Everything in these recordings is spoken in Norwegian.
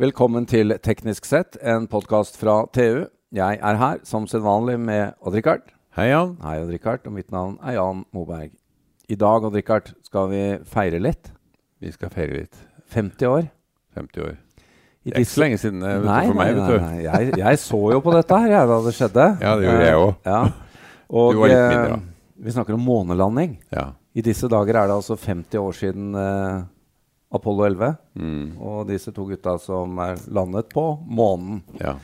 Velkommen til Teknisk sett, en podkast fra TU. Jeg er her som sedvanlig med Odd-Rikard. Hei, Jan. Hei, Odd-Rikard. Og mitt navn er Jan Moberg. I dag Odd-Rikard, skal vi feire litt. Vi skal feire litt. 50 år. 50 år. I Det er ikke så lenge siden eh, vet du, for meg. nei, nei, nei. Jeg, jeg så jo på dette her jeg, da det skjedde. Ja, det gjorde jeg Eh, òg. Ja. Du var litt eh, mindre, da. vi snakker om månelanding. Ja. I disse dager er det altså 50 år siden eh, Apollo 11 Mm. og disse to gutta som er landet på månen. ja.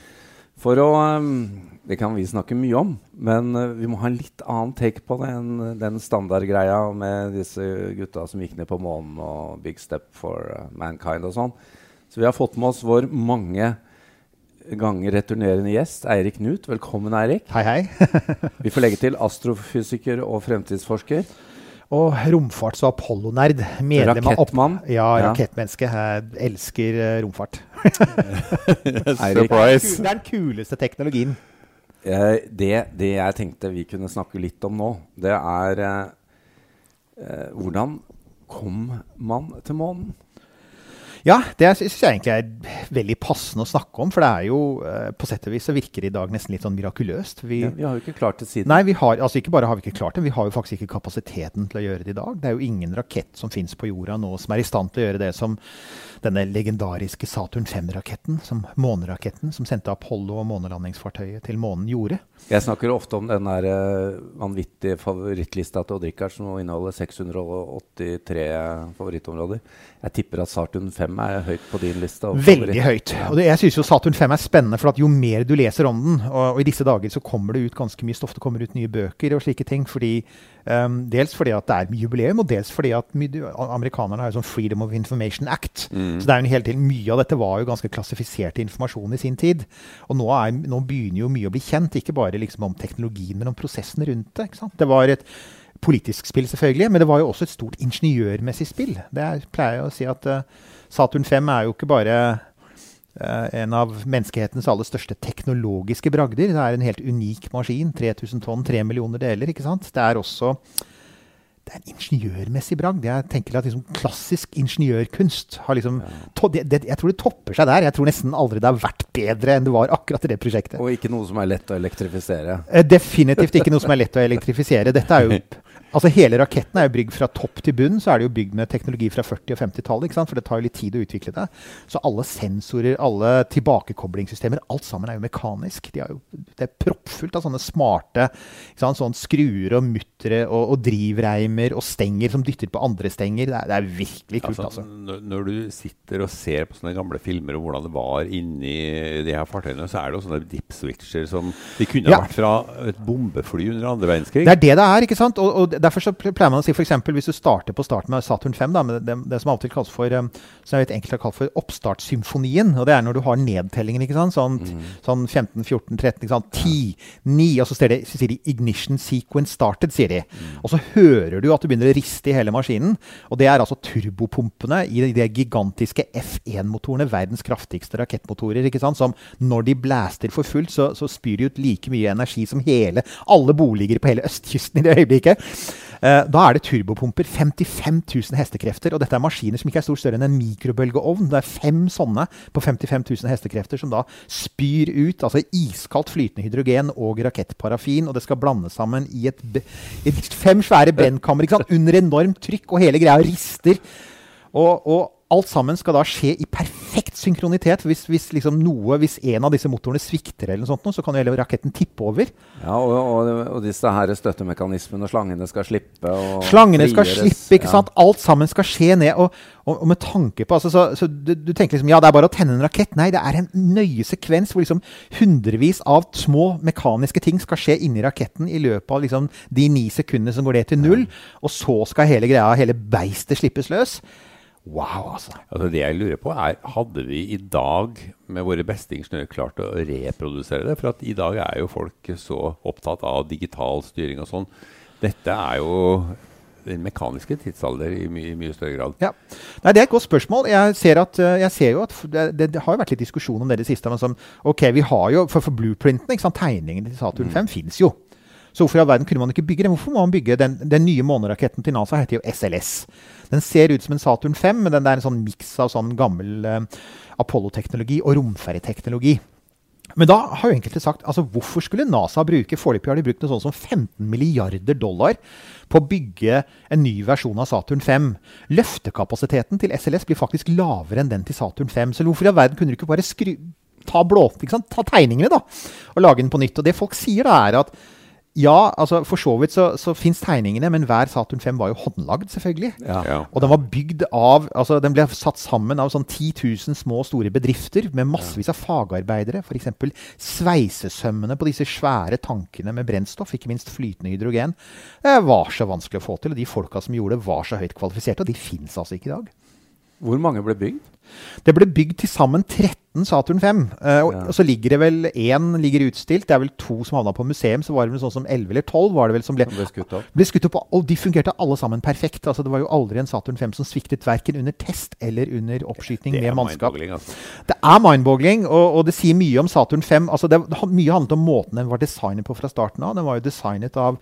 For å um, Det kan vi snakke mye om, men uh, vi må ha en litt annen take på det enn den standardgreia med disse gutta som gikk ned på månen og Big Step for uh, Mankind og sånn. Så vi har fått med oss vår mange ganger returnerende gjest, Eirik Knut. Velkommen, Eirik. Hei, hei. Vi får legge til astrofysiker og fremtidsforsker. Og romfarts- og Apollo-nerd. Medlem av opp... Rakettmann. Ja, Ja. rakettmenneske. Jeg elsker eh, romfart. Surprise! Det er den kuleste teknologien. Eh, det, det jeg tenkte vi kunne snakke litt om nå, det er eh, eh, hvordan kom man til månen? Ja, det syns jeg egentlig er veldig passende å snakke om. For det er jo eh, på sett og vis så virker det i dag nesten litt sånn mirakuløst. Vi, Ja, vi har jo ikke klart det siden. Nei, vi har, altså ikke bare har vi ikke klart det, vi har jo faktisk ikke kapasiteten til å gjøre det i dag. Det er jo ingen rakett som fins på jorda nå som er i stand til å gjøre det som denne legendariske Saturn 5-raketten, som måneraketten, som sendte Apollo og månelandingsfartøyet til månen, gjorde. Jeg snakker ofte om den der eh, vanvittige favorittlista til Odd-Rikard, som inneholder 683 favorittområder. Jeg tipper at Saturn 5 er høyt på din liste. Veldig høyt. Og det, jeg syns jo Saturn 5 er spennende, for at jo mer du leser om den og, og i disse dager så kommer det ut ganske mye stoff. Det kommer ut nye bøker og slike ting. fordi um, Dels fordi at det er jubileum, og dels fordi at amerikanerne har jo sånn Freedom of Information Act. Mm. Så det er jo en hel del, Mye av dette var jo ganske klassifisert informasjon i sin tid. Og nå, er, nå begynner jo mye å bli kjent, ikke bare liksom om teknologien, men om prosessen rundt det. Det var et politisk spill, selvfølgelig, men det var jo også et stort ingeniørmessig spill. Det er, pleier jeg å si at uh, Saturn 5 er jo ikke bare en av menneskehetens aller største teknologiske bragder. Det er en helt unik maskin. 3000 tonn, 3 millioner deler. ikke sant? Det er også det er en ingeniørmessig bragd. Jeg tenker at liksom klassisk ingeniørkunst har liksom to, det, det, Jeg tror det topper seg der. Jeg tror nesten aldri det har vært bedre enn det var akkurat i det prosjektet. Og ikke noe som er lett å elektrifisere. Eh, Definitivt ikke noe som er lett å elektrifisere. Dette er jo, altså Hele raketten er jo bygd fra topp til bunn. Så er det jo bygd med teknologi fra 40- og 50-tallet. For det tar jo litt tid å utvikle det. Så alle sensorer, alle tilbakekoblingssystemer, alt sammen er jo mekanisk. De er jo, det er proppfullt av sånne smarte? Sånn skruer og muttere og, og drivreimer og stenger som dytter på andre stenger. Det er, det er virkelig kult, Altså, altså. når, når du sitter og ser på sånne gamle filmer om hvordan det var inni de her fartøyene, så er det jo sånne dip switcher som De kunne Ja. vært fra et bombefly under andre verdenskrig. Det er det det er. ikke sant? Og, og Derfor så pleier man å si eksempel, hvis du starter på starten med Saturn 5, da, med det, det som av og til kalles for um, som jeg vet enkelt har kalt for oppstartssymfonien. og Det er når du har nedtellingen. ikke sant? Sånn, sånn 15, 14, 13, ikke sant? 10, 9, og så, det, så sier de 'ignition sequence started'. sier de. Og så hører du at det begynner å riste i hele maskinen. Og det er altså turbopumpene i de gigantiske F1-motorene, verdens kraftigste rakettmotorer, ikke sant? som når de blaster for fullt, så, så spyr de ut like mye energi som hele, alle boliger på hele østkysten i det øyeblikket. Eh, da er det turbopumper. 55 000 hestekrefter. Og dette er maskiner som ikke er stort større enn en mikrobølgeovn. Det er fem sånne på 55 000 hestekrefter som da spyr ut altså iskaldt flytende hydrogen og rakettparafin. Og det skal blandes sammen i et, et fem svære brennkammer under enormt trykk, og hele greia rister. Og, og alt sammen skal da skje i perfekt synkronitet. Hvis, hvis, liksom noe, hvis en av disse motorene svikter, eller noe sånt, så kan jo hele raketten tippe over. Ja, og, og, og disse her støttemekanismene og slangene skal slippe. Slangene skal slippe, ikke Ja. sant? Alt sammen skal skje ned. Og, og med tanke på altså, så, så du, du tenker liksom ja, det er bare å tenne en rakett. Nei, det er en nøye sekvens hvor liksom hundrevis av små mekaniske ting skal skje inni raketten i løpet av liksom de ni sekundene som går ned til null. Og så skal hele greia, hele beistet slippes løs. Wow, altså. Altså det jeg lurer på er, Hadde vi i dag med våre beste ingeniører klart å reprodusere det? For at i dag er jo folk så opptatt av digital styring og sånn. Dette er jo den mekaniske tidsalder i mye, i mye større grad. Ja. Nei, Det er et godt spørsmål. Jeg ser, at, eh, jeg ser jo at det, det, har jo vært litt diskusjon om det i det siste. Men som, ok, vi har jo, for, for blueprintene, ikke sant, tegningene til Saturn 5 fins jo. Så hvorfor i all verden kunne man ikke bygge den? Hvorfor må man bygge den, den nye måneraketten til NASA? heter jo SLS. Den ser ut som en Saturn 5, men den er en sånn miks av sånn gammel eh, Apollo-teknologi og romferjeteknologi. Men da har jo enkelte sagt altså hvorfor skulle NASA bruke foreløpig har de brukt noe sånt som 15 milliarder dollar på å bygge en ny versjon av Saturn 5. Løftekapasiteten til SLS blir faktisk lavere enn den til Saturn 5. Så hvorfor i all verden kunne du ikke bare skru, ta, blå, ikke ta tegningene da, og lage den på nytt? Og det folk sier da, er at ja, altså for så vidt så, så fins tegningene, men hver Saturn 5 var jo håndlagd, selvfølgelig. Ja. Ja. Og den var bygd av altså Den ble satt sammen av sånn 10 000 små og store bedrifter med massevis av fagarbeidere. F.eks. sveisesømmene på disse svære tankene med brennstoff, ikke minst flytende hydrogen. Det var så vanskelig å få til. Og de folka som gjorde det, var så høyt kvalifiserte. Og de fins altså ikke i dag. Hvor mange ble bygd? Det ble bygd til sammen 13 Saturn 5. eh, og, Ja. og så ligger det vel én ligger utstilt. Det er vel to som havna på museum. Så var det vel sånn som 11 eller 12 var det vel som ble, Som ble skutt opp? ble skutt opp. Og de fungerte alle sammen perfekt. Altså Det var jo aldri en Saturn 5 som sviktet verken under test eller under oppskyting med mannskap. altså. Det er mindboggling, og, og det sier mye om Saturn 5. Altså det, det, mye handlet om måten den var designet på fra starten av. Den var jo designet av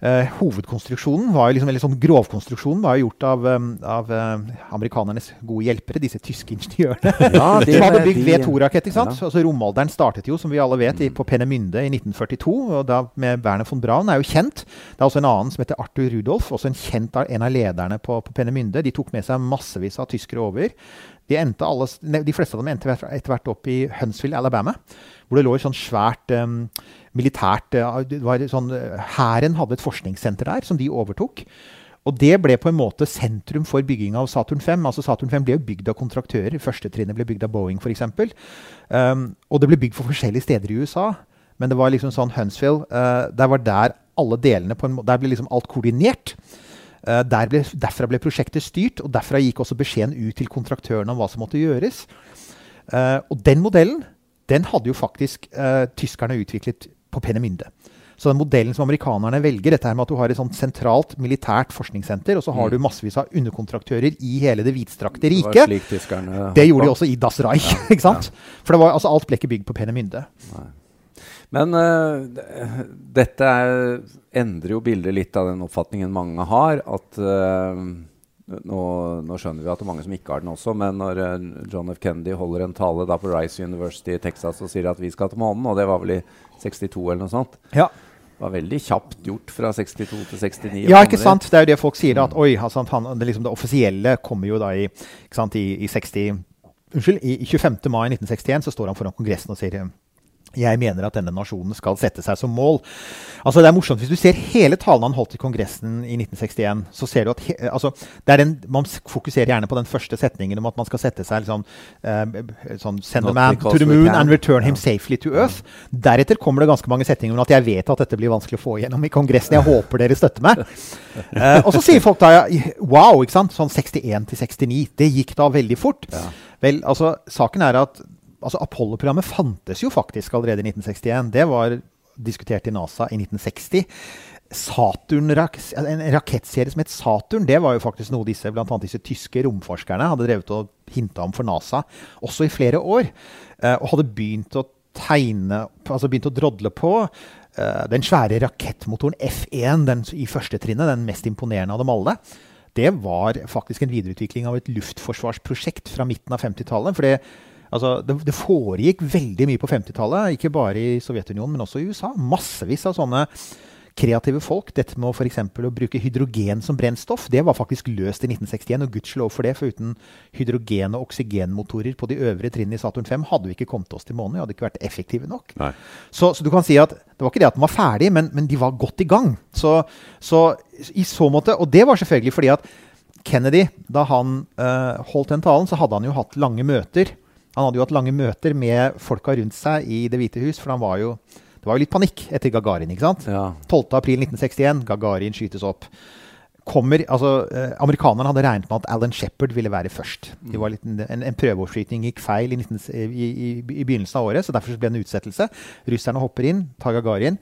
eh, Hovedkonstruksjonen var jo liksom, eller sånn Grovkonstruksjonen var jo gjort av, um, av eh, amerikanernes gode hjelpere, disse tyske ingeniørene. Ja, de- som hadde bygd V2-rakett. ikke sant? Ja. Altså Romalderen startet jo, som vi alle vet, i, på Penemynde i 1942. og da med Werner von Braun er jo kjent. Det er også en annen som heter Arthur Rudolf, også en kjent av en av lederne på, på Penemynde. De tok med seg massevis av tyskere over. De, alle, de fleste av dem endte etter hvert opp i Huntsville, Alabama, hvor det lå et sånn svært um, militært sånn, hadde et forskningssenter der som de overtok. Og det ble på en måte sentrum for bygginga av Saturn 5. Altså Saturn 5 ble jo bygd av kontraktører. Første trinnet ble bygd av Boeing f.eks. Um, og det ble bygd for forskjellige steder i USA. Men det var liksom sånn Huntsville uh, Der var der alle delene på en måte, Der ble liksom alt koordinert. Uh, der ble, derfra ble prosjektet styrt, og derfra gikk også beskjeden ut til kontraktørene om hva som måtte gjøres. Uh, og den modellen den hadde jo faktisk uh, tyskerne utviklet på Penemynde. Så den modellen som amerikanerne velger, dette her med at du har et sånt sentralt militært forskningssenter, og så har du massevis av underkontraktører i hele det hvitstrakte riket Det var slik tyskerne Det gjorde de også i Das Reich. ikke sant? For det var, altså, alt ble ikke bygd på Penemynde. Men uh, dette er, endrer jo bildet litt av den oppfatningen mange har. At uh, nå, nå skjønner vi at det er mange som ikke har den også, men når uh, John F. Kennedy holder en tale da på Rice University i Texas og sier at vi skal til månen, og det var vel i 62 eller noe sånt, Ja. det var veldig kjapt gjort fra 62 til 69. Ja, ikke sant? Det er jo det folk sier. At oi, altså, han, det, liksom, det offisielle kommer jo da i, sant, i, i 60 Unnskyld, i, i 25. mai 1961 så står han foran Kongressen og sier jeg mener at denne nasjonen skal sette seg som mål. Altså det er morsomt, Hvis du ser hele talen han holdt i Kongressen i 1961, så ser du at he, altså, den, Man fokuserer gjerne på den første setningen om at man skal sette seg liksom, uh, sånn, Send a man to the moon and return him safely to earth. Deretter kommer det ganske mange setninger om at jeg vet at dette blir vanskelig å få igjennom i Kongressen. Jeg håper dere støtter meg. Uh, og så sier folk da wow, ikke sant? Sånn 61 til 69. Det gikk da veldig fort. Ja. Vel, altså, saken er at altså, Apollo-programmet fantes jo faktisk allerede i 1961. Det var diskutert i NASA i 1960. Saturn en rakettserie som het Saturn, det var jo faktisk noe disse, blant annet disse tyske romforskerne hadde drevet og hinta om for NASA også i flere år. eh, og hadde begynt å tegne, altså begynt å drodle på eh, den svære rakettmotoren F1 den, i første trinnet, den mest imponerende av dem alle. Det var faktisk en videreutvikling av et luftforsvarsprosjekt fra midten av 50-tallet. For det, altså, det, det foregikk veldig mye på 50-tallet, ikke bare i Sovjetunionen, men også i USA. Massevis av sånne kreative folk. Dette med eksempel å bruke hydrogen som brennstoff, det var faktisk løst i 1961. Og gudskjelov for det, for uten hydrogen- og oksygenmotorer på de øvre trinnene i Saturn 5 hadde vi ikke kommet oss til månen. Vi hadde ikke vært effektive nok. Så, så du kan si at det var ikke det at den var ferdig, men, men de var godt i gang. Så, så i så måte Og det var selvfølgelig fordi at Kennedy, da han uh, holdt den talen, så hadde han jo hatt lange møter. Han hadde jo hatt lange møter med folka rundt seg i Det hvite hus, for han var jo det var jo litt panikk etter Gagarin. ikke sant? Ja. 12.4.1961, Gagarin skytes opp. Kommer, altså, eh, Amerikanerne hadde regnet med at Alan Shepherd ville være først. Det var litt, en, en prøveoppskyting gikk feil i, 19, i, i, i begynnelsen av året, så derfor ble det en utsettelse. Russerne hopper inn, tar Gagarin.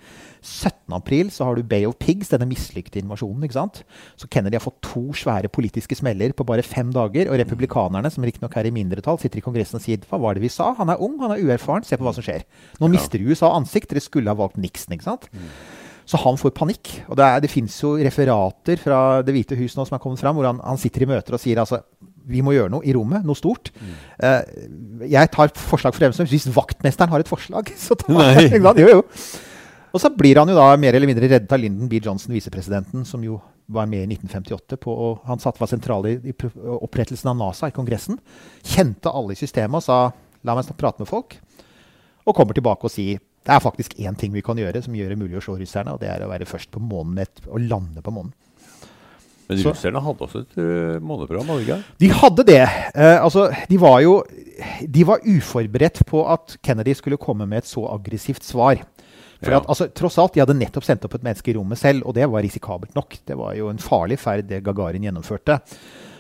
17.4 så har du Bay of Pigs, denne mislykkede invasjonen. ikke sant? Så Kennedy har fått to svære politiske smeller på bare fem dager. Og republikanerne, som riktignok er i mindretall, sitter i Kongressen og sier hva var det vi sa? Han er ung, han er uerfaren, se på hva som skjer. Nå mister USA ansikt, dere skulle ha valgt Nixon. ikke sant? Så han får panikk. Og det, er, det fins jo referater fra Det hvite hus nå som er kommet fram, hvor han, han sitter i møter og sier altså vi må gjøre noe i rommet, noe stort. Mm. Uh, jeg tar forslag for dem Hvis vaktmesteren har et forslag, så tar jeg jo, jo. Og så blir han jo da mer eller mindre reddet av Lyndon B. Johnson, visepresidenten, som jo var med i 1958. På, og han satt, var sentral i, i opprettelsen av NASA i Kongressen. Kjente alle i systemet og sa la meg prate med folk. Og kommer tilbake og sier det er faktisk én ting vi kan gjøre som gjør det mulig å slå russerne, og det er å være først på månen å lande på månen. Men russerne hadde også et uh, måneprogram? Norge? De hadde det. Eh, altså, de var jo de var uforberedt på at Kennedy skulle komme med et så aggressivt svar. For ja. at, altså, tross alt, De hadde nettopp sendt opp et menneske i rommet selv, og det var risikabelt nok. Det var jo en farlig ferd det Gagarin gjennomførte.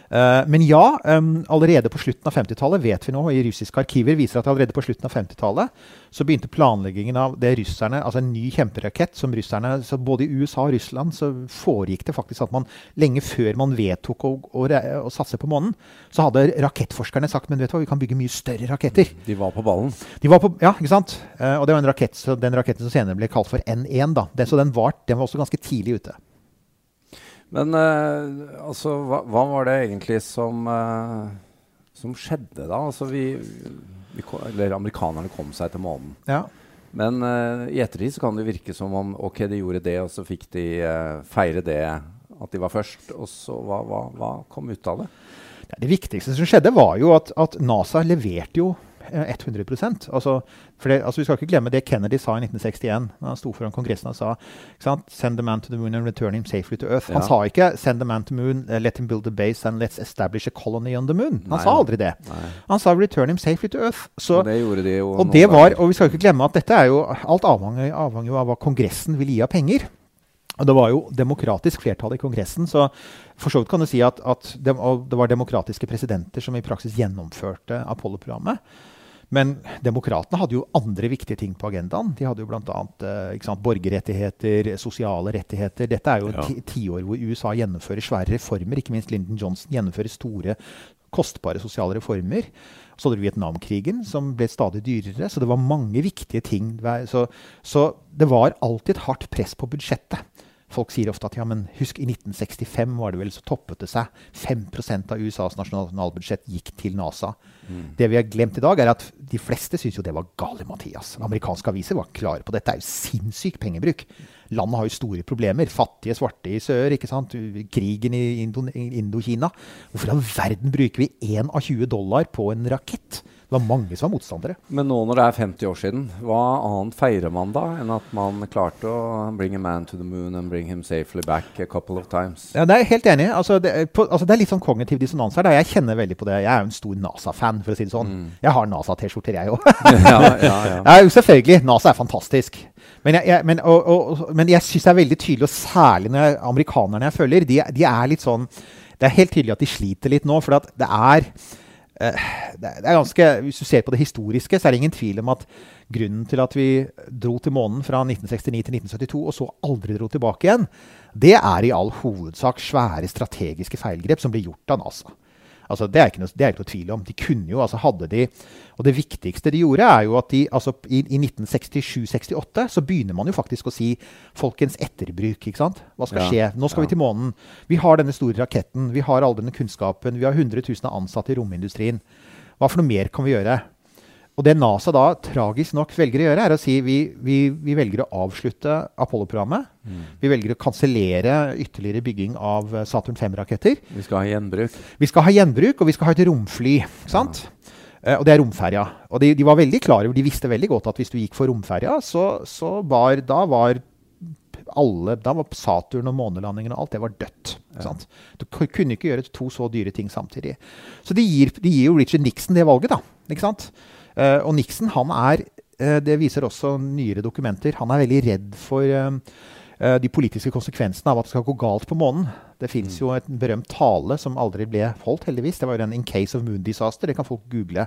Uh, men ja, allerede på slutten av 50-tallet vet vi nå, i russiske arkiver viser at allerede på slutten av 50-tallet så begynte planleggingen av det russerne, altså en ny kjemperakett som russerne så Både i USA og Russland så foregikk det faktisk at man lenge før man vedtok å, å, å satse på månen, så hadde rakettforskerne sagt men vet du hva, vi kan bygge mye større raketter. De var på ballen? De var på, ja, ikke sant? Uh, og det var en rakett, den raketten som senere ble kalt for N1. da. Den, så den var, den var også ganske tidlig ute. Men uh, altså, hva, hva, var det egentlig som, uh, som skjedde da? Altså, vi, vi, eller amerikanerne kom seg til månen. Ja. Men uh, i ettertid så kan det virke som om ok, de gjorde det, og så fikk de feire det at de var først. Og så hva, hva, hva kom ut av det? Det viktigste som skjedde, var jo at, at NASA leverte jo 100 altså, det, altså, Vi skal ikke glemme det Kennedy sa i 1961. da Han sto foran Kongressen og sa Send the man to the moon and return him safely to earth. Ja. Han sa ikke 'send the man to the moon, uh, let him build a base and let's establish a colony on the moon'. Han Nei. sa aldri det. Nei. Han sa 'return him safely to earth'. Så, og det gjorde de jo. Og, det var, og vi skal ikke glemme at dette er jo alt avhengig, avhengig av hva Kongressen vil gi av penger. Og Det var jo demokratisk flertall i Kongressen, så for så vidt kan du si at, at det, det var demokratiske presidenter som i praksis gjennomførte Apollo-programmet. Men demokratene hadde jo andre viktige ting på agendaen. De hadde jo bl.a. Eh, borgerrettigheter, sosiale rettigheter. Dette er jo ja. tiår hvor USA gjennomfører svære reformer. Ikke minst Lyndon Johnson gjennomfører store, kostbare sosiale reformer. Så hadde du Vietnamkrigen, som ble stadig dyrere. Så det var mange viktige ting. Så, så det var alltid et hardt press på budsjettet. Folk sier ofte at ja, men husk, i 1965 var det vel så toppet det seg. 5% av USAs nasjonalbudsjett gikk til NASA. Mm. Det vi har glemt i dag, er at de fleste syns jo det var gale, Mathias. Amerikanske aviser var klare på dette. Det er jo sinnssyk pengebruk. Landet har jo store problemer. Fattige svarte i sør. ikke sant? Krigen i Indokina. Hvorfor i all verden bruker vi 1 av 20 dollar på en rakett? Det var mange som var motstandere. Men nå når det er 50 år siden, hva annet feirer man da enn at man klarte å bring a man to the moon and bring him safely back a couple of times? Ja, det er jeg helt enig i. Altså, altså, det, er litt sånn kognitiv dissonans her. Da. Jeg kjenner veldig på det. Jeg er jo en stor NASA-fan, for å si det sånn. Mm. Jeg har NASA-T-skjorter, jeg òg. ja, ja, ja. selvfølgelig. NASA er fantastisk. Men jeg, jeg, men, og, og, men jeg syns det er veldig tydelig, og særlig når jeg, amerikanerne jeg følger, de, de er litt sånn Det er helt tydelig at de sliter litt nå, for det er det er ganske, Hvis du ser på det historiske, så er det ingen tvil om at grunnen til at vi dro til månen fra 1969 til 1972 og så aldri dro tilbake igjen, det er i all hovedsak svære strategiske feilgrep som ble gjort av NASA. Altså, det, er ikke noe, det er ikke noe tvil om. De kunne jo, altså hadde de, Og det viktigste de gjorde, er jo at de, altså i, i 1967-68 så begynner man jo faktisk å si folkens etterbruk. ikke sant? Hva skal ja. skje? Nå skal ja. vi til månen. Vi har denne store raketten. Vi har all denne kunnskapen. Vi har 100 000 ansatte i romindustrien. Hva for noe mer kan vi gjøre? Og det NASA da tragisk nok velger å gjøre, er å si vi, vi, vi velger å avslutte Apollo-programmet. Mm. Vi velger å kansellere ytterligere bygging av Saturn 5-raketter. Vi skal ha gjenbruk. Vi skal ha gjenbruk, og vi skal ha et romfly. sant? Ja. Uh, og det er romferja. Og de, de, var veldig klare, de visste veldig godt at hvis du gikk for romferja, så, så var, da var alle, da var Saturn og månelandingen og alt det var dødt. Ja. Du kunne ikke gjøre to så dyre ting samtidig. Så de gir, de gir jo Richard Nixon det valget, da. ikke sant? Uh, og Nixon han er, uh, det viser også nyere dokumenter, han er veldig redd for uh, de politiske konsekvensene av at det skal gå galt på månen. Det fins jo et berømt tale som aldri ble holdt, heldigvis. Det var jo en 'In case of moon disaster'. Det kan folk google.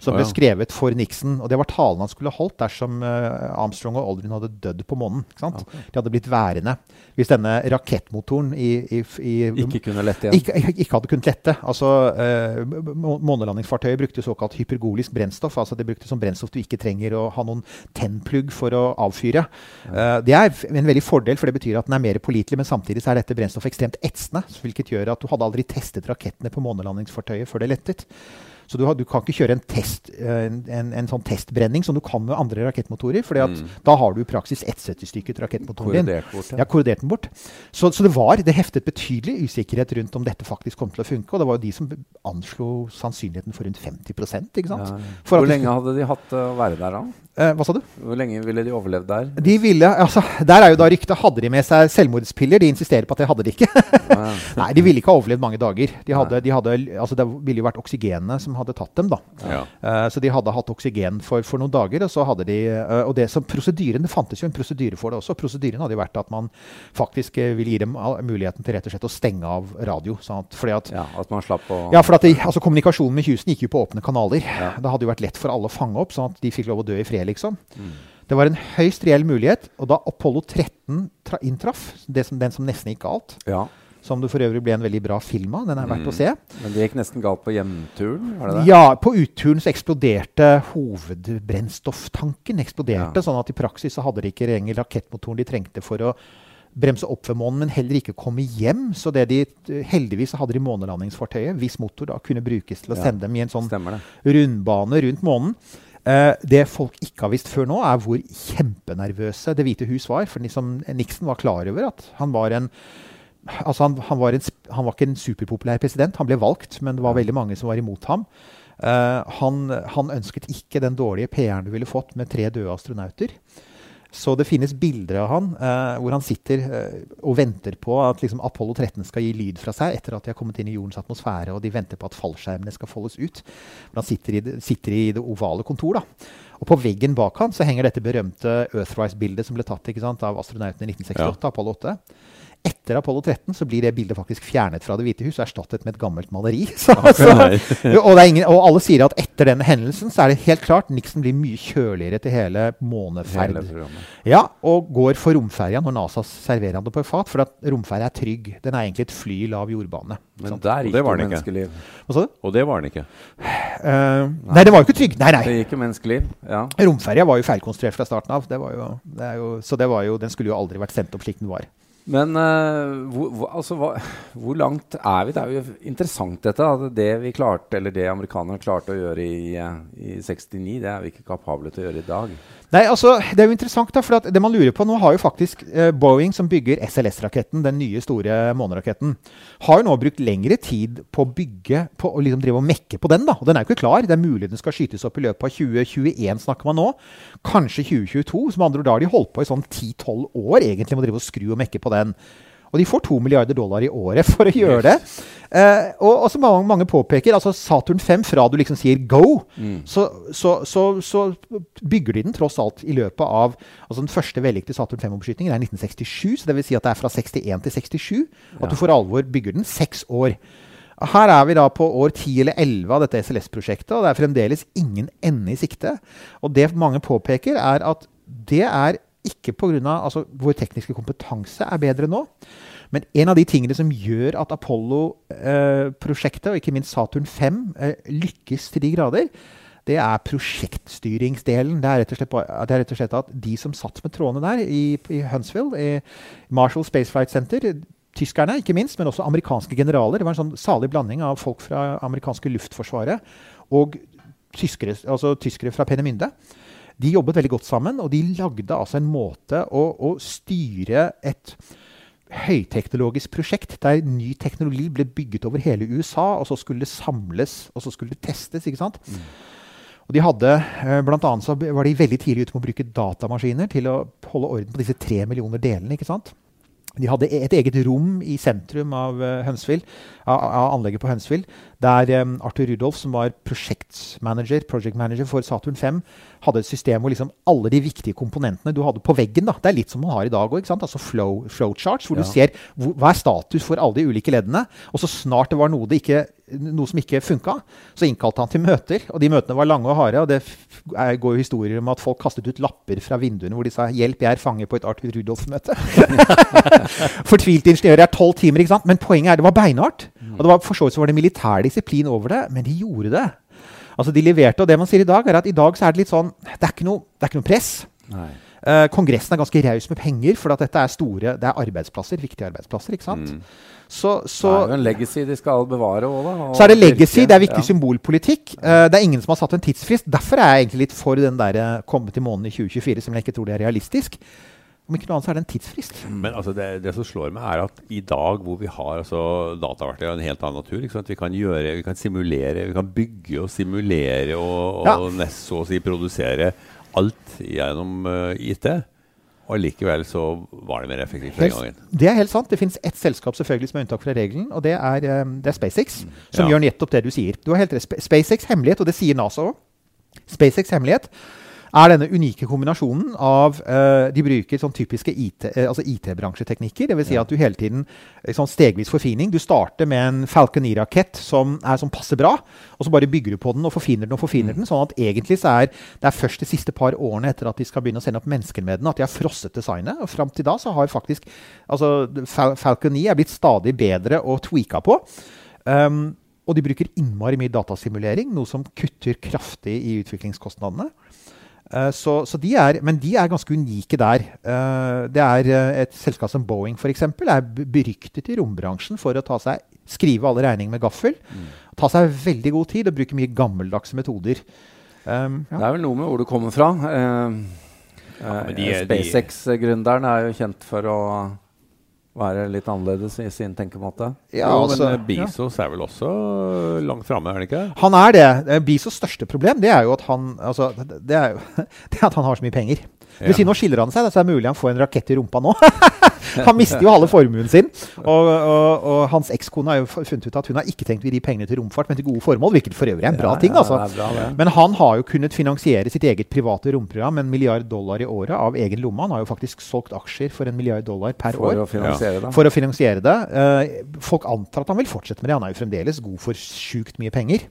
Som ble skrevet for Nixon. Og det var talen han skulle holdt dersom eh, Armstrong og Aldrin hadde dødd på månen. Ikke sant? De hadde blitt værende. Hvis denne rakettmotoren i, i, i Ikke kunne lette igjen. ikke, ikke, ikke hadde kunnet lette. Altså, uh, Månelandingsfartøyet brukte såkalt hypergolisk brennstoff. altså Det brukte som brennstoff du ikke trenger å ha noen tennplugg for å avfyre. Uh, det er en veldig fordel, for det betyr at den er mer pålitelig. Men samtidig så er dette brennstoffet ekstremt etsende, hvilket gjør at du hadde aldri testet rakettene på månelandingsfartøyet før det lettet. Så du, har, du kan ikke kjøre en, test, eh, en, en, en sånn testbrenning som du kan med andre rakettmotorer. For da har du i praksis etset i stykket rakettmotoren din. Bort, ja. Ja, korrodert den bort. Så, så det var, det heftet betydelig usikkerhet rundt om dette faktisk kom til å funke. Og det var jo de som anslo sannsynligheten for rundt 50 ikke sant? Ja. Hvor lenge hadde de hatt å være der, da? Eh, hva sa du? Hvor lenge ville de overlevd der? De ville, altså, Der er jo da ryktet. Hadde de med seg selvmordspiller? De insisterer på at det hadde de ikke. Nei, de ville ikke ha overlevd mange dager. De hadde, de hadde, altså, det ville jo vært oksygenet som hadde tatt dem. da. Ja. Uh, så de hadde hatt oksygen for, for noen dager. Og så hadde de, uh, og det som prosedyren, det fantes jo en prosedyre for det også. Prosedyren hadde jo vært at man faktisk uh, ville gi dem muligheten til rett og slett å stenge av radio. sånn at, fordi at ja, At man slapp å Ja, for at de, altså Kommunikasjonen med Houston gikk jo på åpne kanaler. Ja. Det hadde jo vært lett for alle å fange opp, sånn at de fikk lov å dø i fred, liksom. Mm. Det var en høyst reell mulighet. Og da Apollo 13 tra inntraff, det som, den som nesten gikk galt, Ja. Som det for øvrig ble en veldig bra film av, den er verdt å se Men det gikk nesten galt på hjemturen? Var det det? Ja, på utturen så eksploderte hovedbrennstofftanken. eksploderte, Ja. Sånn at i praksis så hadde de ikke lenger rakettmotoren de trengte for å bremse opp ved månen, men heller ikke komme hjem. Så det de, heldigvis hadde de månelandingsfartøyet, hvis motor da kunne brukes til å Ja. sende dem i en sånn rundbane rundt månen. Uh, det folk ikke har visst før nå, er hvor kjempenervøse Det hvite hus var. For liksom, Nixon var klar over at han var en Altså han, han, var en, han var ikke en superpopulær president. Han ble valgt, men det var veldig mange som var imot ham. Uh, han, han ønsket ikke den dårlige PR-en du ville fått med tre døde astronauter. Så det finnes bilder av han uh, hvor han sitter uh, og venter på at liksom, Apollo 13 skal gi lyd fra seg etter at de har kommet inn i jordens atmosfære, og de venter på at fallskjermene skal foldes ut. Men han sitter i det, sitter i det ovale kontor. da. Og på veggen bak han så henger dette berømte Earthrise-bildet som ble tatt ikke sant, av astronautene i 1968, Apollo 8. Etter Apollo 13 så blir det bildet faktisk fjernet fra Det hvite hus og erstattet med et gammelt maleri. Så, så, og, det er ingen, og alle sier at etter den hendelsen så er det helt klart Nixon blir mye kjøligere til hele måneferd. Ja, og går for romferja når NASA serverer han det på et fat. For at romferja er trygg. Den er egentlig et fly i lav jordbane. Men Sant? der gikk det var menneskeliv. Hva sa du? Og det var den ikke. Uh, nei, det var jo ikke trygg. Nei, nei. Det gikk jo menneskeliv. Ja. Romferja var jo feilkonstruert fra starten av. Det var jo, det er jo, så det var jo, den skulle jo aldri vært sendt opp slik den var. Men uh, hvor, hvor, altså, hva, hvor langt er vi? Det er jo interessant dette. At det vi klarte, eller det amerikanerne klarte å gjøre i, eh, i 69, det er vi ikke kapable til å gjøre i dag. Nei, altså, Det er jo interessant, da, for det man lurer på Nå har jo faktisk eh, Boeing, som bygger SLS-raketten, den nye store måneraketten, har jo nå brukt lengre tid på å bygge på å liksom drive og mekke på den. da, og Den er jo ikke klar. Det er mulig den skal skytes opp i løpet av 2021, snakker man nå. Kanskje 2022. Som andre ord, da har de holdt på i sånn 10-12 år egentlig med å drive og skru og mekke på den. Og de får to milliarder dollar i året for å gjøre det. Eh, og, og som mange, mange påpeker, altså Saturn 5, fra du liksom sier go, så, så, så, så bygger de den tross alt i løpet av altså Den første vellykkede Saturn 5-oppskytingen er 1967, så det vil si at det er fra 61 til 67 at du for alvor bygger den. Seks år. Her er vi da på år 10 eller 11 av dette SLS-prosjektet, og det er fremdeles ingen ende i sikte. Og det mange påpeker, er at det er ikke pga. Altså, vår tekniske kompetanse er bedre nå. Men en av de tingene som gjør at Apollo-prosjektet, og ikke minst Saturn 5, eh, lykkes til de grader, det er prosjektstyringsdelen. Det er, slett, det er rett og slett at de som satt med trådene der i, i Huntsville, i Marshall Space Flight Center Tyskerne, ikke minst, men også amerikanske generaler. Det var en sånn salig blanding av folk fra amerikanske luftforsvaret og tyskere, altså tyskere fra Penemynde. De jobbet veldig godt sammen, og de lagde altså en måte å, å styre et høyteknologisk prosjekt der ny teknologi ble bygget over hele USA, og så skulle det samles, og så skulle det testes. ikke sant? Og de hadde, eh, blant annet så var de veldig tidlig ute med å bruke datamaskiner til å holde orden på disse tre millioner delene. ikke sant? De hadde et eget rom i sentrum av, Hønsvill, av, av, anlegget på Hønsvill, der um, Arthur Rudolf, som var prosjektmanager project manager for Saturn 5, hadde et system hvor liksom alle de viktige komponentene du hadde på veggen da, Det er litt som man har i dag òg. Altså flow, flowcharts, hvor ja. du ser hvor, hva er status for alle de ulike leddene. Og så snart det var noe det ikke noe som ikke funka. Så innkalte han til møter, og de møtene var lange og harde. Og det går jo historier om at folk kastet ut lapper fra vinduene hvor de sa 'Hjelp, jeg er fange på et Arthur Rudolf-møte'. Fortvilte ingeniører er tolv timer, ikke sant? Men poenget er det var beinhardt. Og det var, for så vidt så var det militær disiplin over det, men de gjorde det. Altså De leverte, og det man sier i dag, er at i dag så er det litt sånn Det er ikke noe, er ikke noe press. Nei. Uh, kongressen er ganske raus med penger, for at dette er store det er arbeidsplasser, viktige arbeidsplasser. ikke sant? Mm. Så, så, det er jo en legacy de skal bevare òg, da. Så er det legacy. Det er viktig ja. symbolpolitikk. Uh, det er ingen som har satt en tidsfrist. Derfor er jeg egentlig litt for den der uh, komme til månen i 2024, som jeg ikke tror det er realistisk. Om ikke noe annet så er det en tidsfrist. Men altså, det, det, som slår meg, er at i dag hvor vi har altså, dataverktøy av en helt annen natur Vi kan gjøre, vi kan simulere, vi kan bygge og simulere og, og ja. nest så å si produsere alt gjennom uh, IT. Og likevel så var det mer effektivt den gangen. Det er helt sant. Det finnes ett selskap selvfølgelig som er unntak fra regelen, og det er, um, det er SpaceX, mm. som ja. gjør nettopp det du sier. Du har helt rett. SpaceX hemmelighet, og det sier NASA òg. SpaceX hemmelighet er denne unike kombinasjonen av uh, De bruker sånn typiske IT, uh, altså IT-bransjeteknikker. Dvs. Si ja. at du hele tiden uh, sånn stegvis forfining. Du starter med en Falconer-rakett som er sånn passe bra, og så bare bygger du på den og forfiner den og forfiner mm. den. Sånn at egentlig så er det er først de siste par årene etter at de skal begynne å sende opp mennesker med den, at de har frosset designet. Og fram til da så har faktisk altså Fal Falcon 9 er blitt stadig bedre og tweaka på. Um, og de bruker innmari mye datasimulering, noe som kutter kraftig i utviklingskostnadene. Uh, så, så de er, men de er ganske unike der. Uh, det er uh, Et selskap som Boeing for eksempel, er beryktet i rombransjen for å ta seg, skrive alle regninger med gaffel. Mm. Ta seg veldig god tid og bruke mye gammeldagse metoder. Um, ja. Det er vel noe med hvor du kommer fra. Ja, SpaceX-gründeren er jo kjent for å være litt annerledes i sin tenkemåte. Ja, altså, men Bezos ja. er vel også langt framme, er det ikke? Han er det. Bisos Bezos' største problem det er jo at han, altså, det er jo, det er at han har så mye penger. Ja. si, nå skiller han seg, så er det mulig han får en rakett i rumpa nå. han mister jo halve formuen sin. Og, og, og hans ekskone har jo funnet ut at hun har ikke tenkt å gi de pengene til romfart, men til gode formål. Hvilket for øvrig er en bra ting. altså. Bra, men han har jo kunnet finansiere sitt eget private romprogram med en milliard dollar i året av egen lomme. Han har jo faktisk solgt aksjer for en milliard dollar per for år. Å. For å finansiere det. Uh, folk antar at han vil fortsette med det. Han er jo fremdeles god for sjukt mye penger.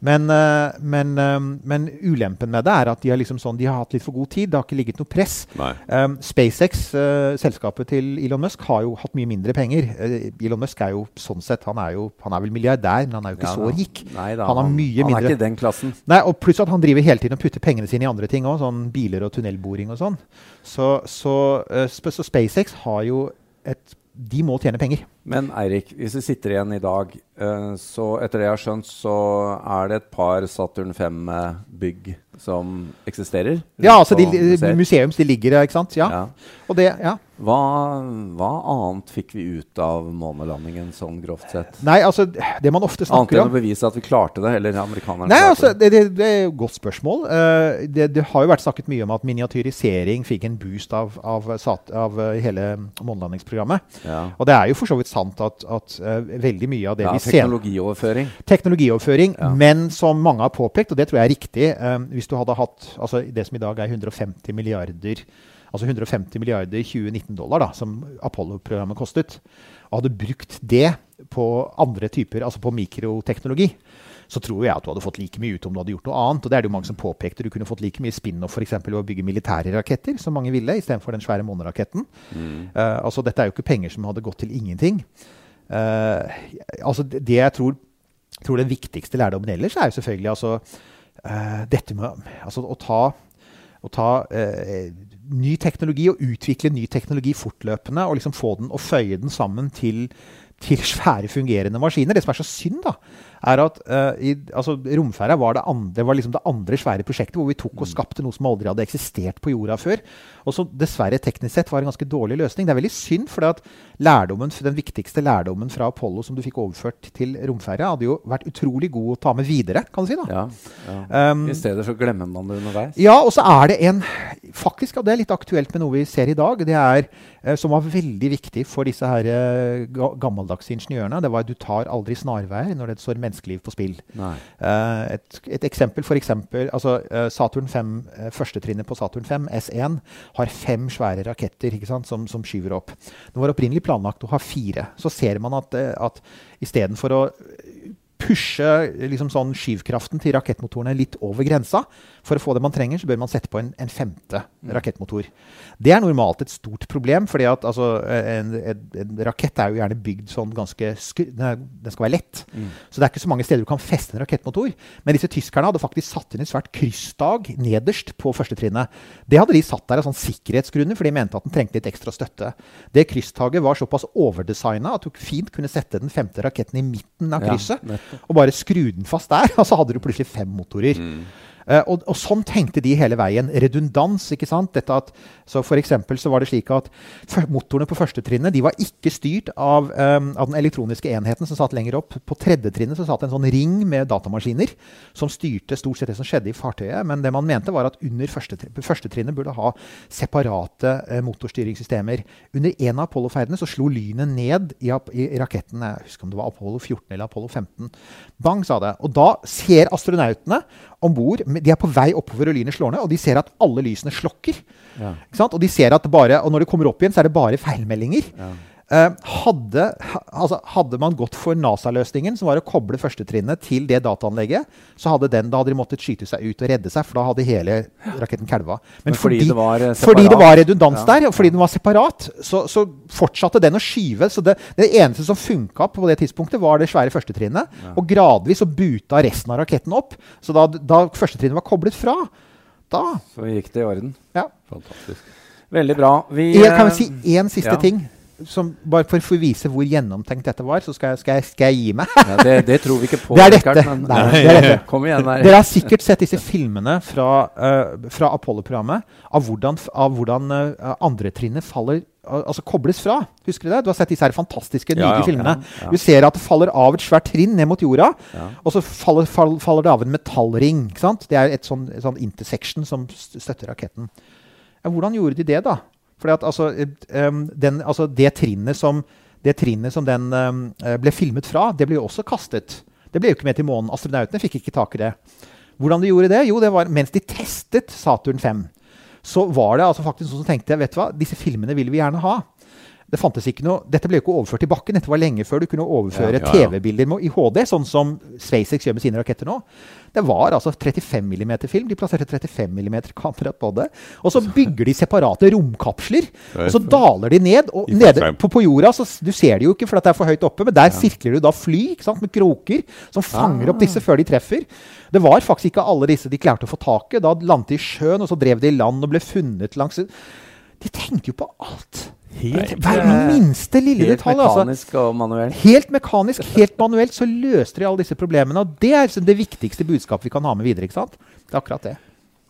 Men, eh, men, eh, men, ulempen med det er at de har, liksom sånn, de har hatt litt for god tid. Det har ikke ligget noe press. Um, SpaceX, uh, selskapet til Elon Musk, har jo hatt mye mindre penger. Uh, Elon Musk er jo sånn sett Han er jo han er vel milliardær, men han er jo ikke ja, så rik. Nei, da, han, har mye han, han er ikke den klassen. Nei, og Pluss at han driver hele tiden og putter pengene sine i andre ting òg, sånn biler og tunnelboring og sånn. Så, så, uh, så SpaceX har jo et De må tjene penger. Men Eirik, hvis vi sitter igjen i dag, uh, så etter det jeg har skjønt, så er det et par Saturn 5-bygg som eksisterer? Ja, altså de, museums de ligger der, ikke sant? Ja. ja. Og det, ja. Hva, hva, annet fikk vi ut av månelandingen sånn grovt sett? Nei, altså, det man ofte snakker om Annet enn å bevise at vi klarte det, eller amerikanerne Nei, altså, det, det, det, er et godt spørsmål. Uh, det, har jo vært snakket mye om at miniatyrisering fikk en boost av, av, av, av hele månelandingsprogrammet. Ja. Og det er jo for så vidt sant at, at uh, veldig mye av det vi ser Teknologioverføring. Teknologioverføring. Men som mange har påpekt, og det tror jeg er riktig uh, Hvis du hadde hatt altså, det som i dag er 150 milliarder altså 150 milliarder 2019-dollar, da, som Apollo-programmet kostet, og hadde brukt det på andre typer, altså på mikroteknologi, så tror jeg at du hadde fått like mye ut om du hadde gjort noe annet. Og det er det jo mange som påpekte. Du kunne fått like mye spin-off f.eks. ved å bygge militære raketter, som mange ville, istedenfor den svære måneraketten. Mm. Uh, altså, dette er jo ikke penger som hadde gått til ingenting. Uh, altså, det jeg tror, tror den viktigste lærdommen ellers, er jo selvfølgelig altså, dette med altså, å ta, å ta ny teknologi og utvikle ny teknologi fortløpende og liksom få den og føye den sammen til, til svære, fungerende maskiner. Det som er så synd, da, er at uh, i, altså, romferja var, det, andre, var liksom det andre svære prosjektet hvor vi tok og skapte noe som aldri hadde eksistert på jorda før. Og som dessverre teknisk sett var en ganske dårlig løsning. Det er veldig synd, for den viktigste lærdommen fra Apollo som du fikk overført til romferja, hadde jo vært utrolig god å ta med videre, kan du si. da. Ja, ja. Um, I stedet så glemmer man det underveis. Ja, og så er det en faktisk, og det er litt aktuelt med noe vi ser i dag, det er uh, som var veldig viktig for disse her, eh, gammeldagse ingeniørene. Det var at du tar aldri snarveier når det står menneskeliv på spill. Uh, et, et, eksempel for eksempel, altså, Saturn 5, Førstetrinnet på Saturn 5, S1, har fem svære raketter sant, som, som, skyver opp. Det var opprinnelig planlagt å ha fire. Så ser man at, at istedenfor å pushe liksom sånn skyvkraften til rakettmotorene litt over grensa. For å få det man trenger, så bør man sette på en, en femte mm. rakettmotor. Det er normalt et stort problem, fordi at altså, en, en, en, rakett er jo gjerne bygd sånn ganske Den skal være lett. Mm. Så det er ikke så mange steder du kan feste en rakettmotor. Men disse tyskerne hadde faktisk satt inn et svært kryssdag nederst på førstetrinnet. Det hadde de satt der av sånn sikkerhetsgrunner, for de mente at den trengte litt ekstra støtte. Det krysstaget var såpass overdesigna at du fint kunne sette den femte raketten i midten av krysset. Ja, og bare skru den fast der, og så hadde du plutselig fem motorer. Mm. Uh, og, og, sånn tenkte de hele veien. Redundans. ikke sant? Dette at, så for så var det slik at Motorene på første trinnet var ikke styrt av, um, av, den elektroniske enheten som satt lenger opp. På tredje trinnet så satt en sånn ring med datamaskiner som styrte stort sett det som skjedde i fartøyet. Men det man mente var at under første, førstetrinnet burde ha separate uh, motorstyringssystemer. Under en av Apollo-ferdene så slo lynet ned i, i, raketten. Jeg husker om det var Apollo 14 eller Apollo 15. Bang, sa det. Og da ser astronautene om bord de er på vei oppover, og lynet slår ned, og de ser at alle lysene slokker. Ja. Og de ser at bare, og når det kommer opp igjen, så er det bare feilmeldinger. Ja. Uh, hadde, altså, hadde, man gått for NASA-løsningen, som var å koble førstetrinnet til det dataanlegget, så hadde den, da hadde de måttet skyte seg ut og redde seg, for da hadde hele raketten kalva. Men, Men fordi, fordi, det var eh, fordi, det var redundans ja. der, og fordi den var separat, så, så, fortsatte den å skyve. Så det, det eneste som funka på det tidspunktet, var det svære førstetrinnet. Ja. Og gradvis så buta resten av raketten opp. Så da, da førstetrinnet var koblet fra, da Så gikk det i orden. Ja. Fantastisk. Veldig bra. Vi, jeg kan vel si én siste ja. ting som, bare for, å vise hvor gjennomtenkt dette var, så skal jeg, skal jeg, skal jeg gi meg. ja, det, det, tror vi ikke på. Det er dette. Men, Nei, det er dette. Kom igjen der. Dere har sikkert sett disse filmene fra, uh, fra Apollo-programmet av hvordan, av hvordan uh, andretrinnet faller altså kobles fra. Husker Du det? Du har sett disse her fantastiske nydelige ja, ja, filmene. Du ser at det faller av et svært trinn ned mot jorda, og så faller, faller, faller, det av en metallring. Det er et sånn, et sånn intersection som støtter raketten. hvordan gjorde de det, da? Fordi at altså, um, den, altså det, trinnet som, det trinnet som den um, ble filmet fra, det ble jo også kastet. Det ble jo ikke med til månen. Astronautene fikk ikke tak i det. Hvordan de gjorde det? Jo, det var mens de testet Saturn 5. Så var det altså faktisk noen som tenkte vet du hva, disse filmene vil vi gjerne ha. Det fantes ikke noe, Dette ble jo ikke overført til bakken. Dette var lenge før du kunne overføre ja, ja. TV-bilder i HD, sånn som SpaceX gjør med sine raketter nå. Det var altså 35 mm film. De plasserte 35 mm kamera på det. Og så bygger de separate romkapsler. Og så daler de ned. Og nede på, på jorda så Du ser det jo ikke, for det er for høyt oppe, men der sirkler du da fly ikke sant, med kroker som fanger opp disse før de treffer. Det var faktisk ikke alle disse de klarte å få tak i. Da landet de i sjøen, og så drev de i land og ble funnet langs De tenkte jo på alt. Helt, hver minste lille helt detalj. Helt mekanisk altså. og manuelt. Helt mekanisk, helt manuelt, så løste de alle disse problemene. Og det er det viktigste budskapet vi kan ha med videre. ikke sant? Det er akkurat det.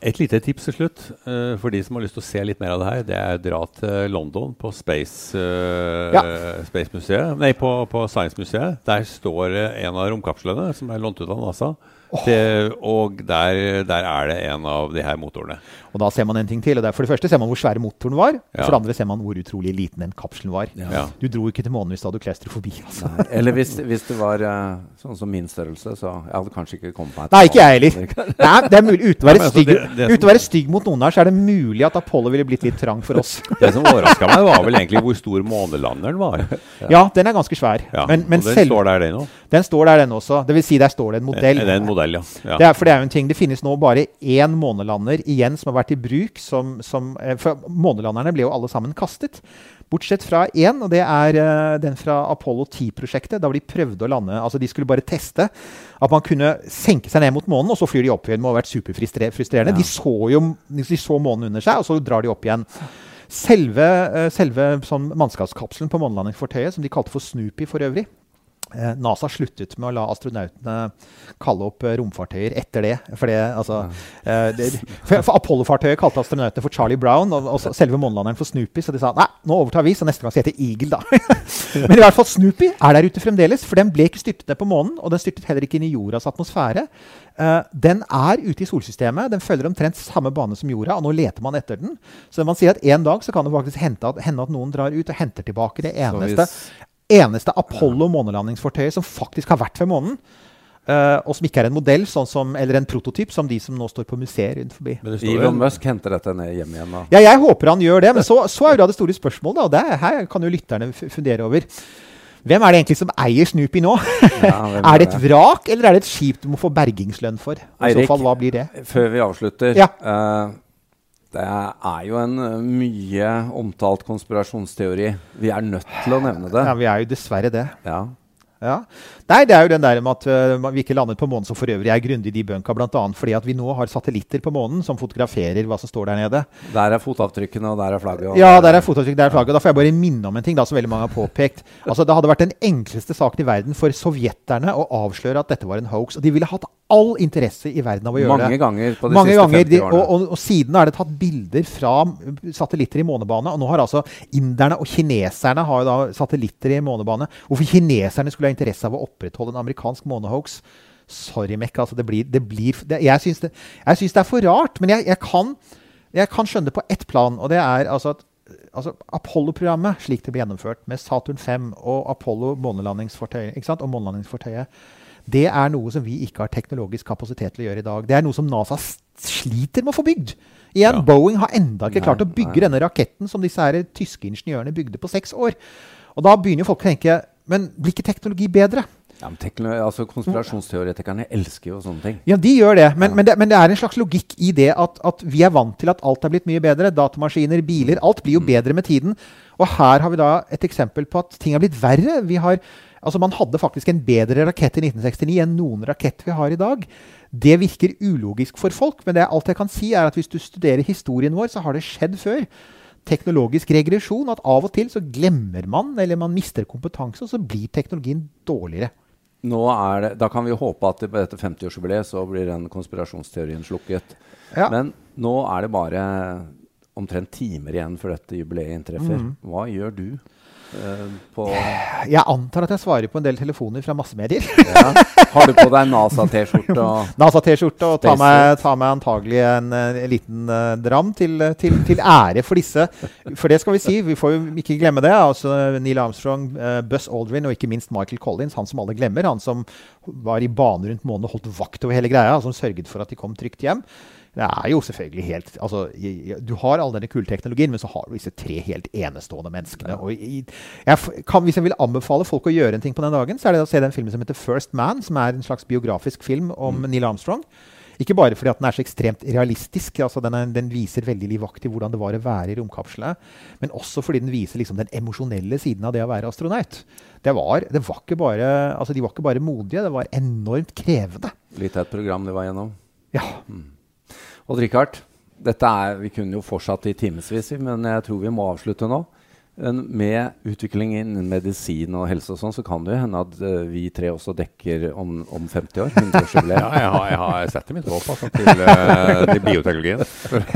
Et lite tips til slutt uh, for de som har lyst til å se litt mer av det her. Det er å dra til London, på Space, uh, ja. Space Museet. Nei, på, på Science Museet. Der står en av romkapslene som er lånt ut av NASA. Det, og der, der, er det en av de her motorene. Og da ser man en ting til. og For det første ser man hvor svær motoren var. Ja. For det andre ser man hvor utrolig liten den kapselen var. Ja. Du dro ikke til månen hvis du hadde klaustrofobi. Altså. Eller hvis, hvis, det var uh, sånn som min størrelse, så jeg hadde kanskje ikke kommet meg til Nei, ikke jeg heller. Nei, det er mulig. Uten å være, altså, stygg, uten å være stygg mot noen her, så er det mulig at Apollo ville blitt litt trang for oss. det som overraska meg, var vel egentlig hvor stor månelanderen var. Ja, den er ganske svær. men, men og den selv, står der, den òg? Den står der, den også. Det vil si, der står det en modell. Det er en modell, ja. ja. Det, er, for det er jo en ting. Det finnes nå bare én månelander igjen som har vært i bruk. Som, som, eh, for månelanderne ble jo alle sammen kastet. Bortsett fra én, og det er uh, den fra Apollo 10-prosjektet. Da de prøvde å lande altså De skulle bare teste at man kunne senke seg ned mot månen, og så flyr de opp igjen. Det må ha vært superfrustrerende. Ja. De så jo de så månen under seg, og så drar de opp igjen. Selve, uh, selve sånn mannskapskapselen på månelandingsfortøyet, som de kalte for Snoopy for øvrig, Eh, NASA sluttet med å la astronautene kalle opp eh, romfartøyer etter det. For, det, altså, eh, det, for, Apollo-fartøyet kalte astronautene for Charlie Brown og, og selve månelanderen for Snoopy. Så de sa nei, nå overtar vi, så neste gang skal hete Eagle, da. Men i hvert fall Snoopy er der ute fremdeles, for den ble ikke styrtet ned på månen. Og den styrtet heller ikke inn i jordas atmosfære. Uh, den er ute i solsystemet. Den følger omtrent samme bane som jorda, og nå leter man etter den. Så man sier at en dag så kan det faktisk hende at, hende at noen drar ut og henter tilbake det eneste eneste Apollo månelandingsfortøyet som faktisk har vært ved månen. Uh, og som ikke er en modell sånn som, eller en prototyp som de som nå står på museer rundt forbi. Elon Musk henter dette ned hjem igjen? Da. Ja, jeg håper han gjør det. Men så, så er jo da det store spørsmålet, og det her kan jo lytterne fundere over. Hvem er det egentlig som eier Snoopy nå? Ja, er det et vrak, eller er det et skip du må få bergingslønn for? I Eirik, så fall, hva blir det? Før vi avslutter. Ja. Uh, det er jo en eh, mye omtalt konspirasjonsteori. Vi er nødt til å nevne det. Ja, vi er jo dessverre det. Ja. Ja. Nei, det er jo den der med at uh, vi ikke landet på månen, som for øvrig er grundig debunka, bl.a. fordi at vi nå har satellitter på månen som fotograferer hva som står der nede. Der er fotavtrykkene, og der er flagget. ja, der er fotavtrykk, der er flagget. Da får jeg bare minne om en ting da, som veldig mange har påpekt. Altså, Det hadde vært den enkleste saken i verden for sovjeterne å avsløre at dette var en hoax. Og de ville hatt all interesse i verden av å gjøre Mange det. Ganger på de Mange siste ganger, 50 årene. Og, og, og, siden er det tatt bilder fra satellitter i månebane. Og nå har altså inderne og kineserne har jo da satellitter i månebane. Hvorfor kineserne skulle ha interesse av å opprettholde en amerikansk månehoax Sorry, Mekka. Altså det blir, det blir det, Jeg syns det, det, er for rart. Men jeg, jeg, kan, jeg kan skjønne det på ett plan. Og det er altså at altså Apollo-programmet, slik det ble gjennomført, med Saturn 5 og Apollo månelandingsfartøyet, og månelandingsfartøyet det er noe som vi ikke har teknologisk kapasitet til å gjøre i dag. Det er noe som NASA sliter med å få bygd. Igjen, ja. Boeing har enda ikke nei, klart å bygge nei. denne raketten som disse her tyske ingeniørene bygde på seks år. Og da begynner folk å tenke Men blir ikke teknologi bedre? Ja, altså Konspirasjonsteoretikerne elsker jo sånne ting. Ja, de gjør det. Men, ja. men, det, men det, er en slags logikk i det at, at, vi er vant til at alt er blitt mye bedre. Datamaskiner, biler. Alt blir jo mm. bedre med tiden. Og her har vi da et eksempel på at ting er blitt verre. Vi har Altså Man hadde faktisk en bedre rakett i 1969 enn noen rakett vi har i dag. Det virker ulogisk for folk, men det alt jeg kan si er at hvis du studerer historien vår, så har det skjedd før. Teknologisk regresjon. At av og til så glemmer man, eller man mister kompetanse, og så blir teknologien dårligere. Nå det, da kan vi håpe at på dette 50-årsjubileet så blir den konspirasjonsteorien slukket. Ja. Men nå er det bare omtrent timer igjen før dette jubileet inntreffer. Mm. Hva gjør du? På Jeg antar at jeg svarer på en del telefoner fra massemedier. ja. Har du på deg NASA-T-skjorte? NASA-T-skjorte og tar meg, tar meg, antagelig en, en liten uh, dram til, til, til, ære for disse. For det skal vi si, vi får jo ikke glemme det. Altså Neil Armstrong, Buzz Aldrin og ikke minst Michael Collins, han som alle glemmer. Han som var i bane rundt månen og holdt vakt over hele greia, som sørget for at de kom trygt hjem. Det er jo selvfølgelig helt altså, Du har all denne kullteknologien, men så har du disse tre helt enestående menneskene. Og jeg kan, hvis jeg vil anbefale folk å gjøre en ting på den dagen, så er det å se den filmen som heter First Man, som er en slags biografisk film om mm. Neil Armstrong. Ikke bare fordi den er så ekstremt realistisk, altså den, er, den, viser veldig livaktig hvordan det var å være i romkapslene, men også fordi den viser liksom den emosjonelle siden av det å være astronaut. Det var, det var ikke bare, altså de var ikke bare modige, det var enormt krevende. Litt av et program de var gjennom. Ja. Mm. Odd Rikard, vi kunne jo fortsatt i timevis, men jeg tror vi må avslutte nå. Med utvikling innen medisin og helse og sånn, så kan det jo hende at uh, vi tre også dekker om, om 50 år. ja, jeg har, jeg har setter mitt håp altså, til, uh, til bioteknologien.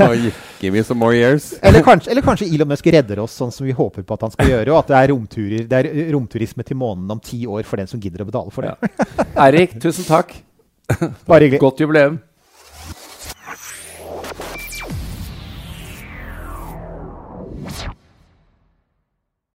Give me some more years. Eller kanskje, eller kanskje, Elon Musk redder oss sånn som vi håper på at han skal gjøre, og at det er, romturer, det er romturisme til månen om ti år for den som gidder å betale for det. Ja. Eirik, tusen takk. Bare hyggelig. Godt jubileum.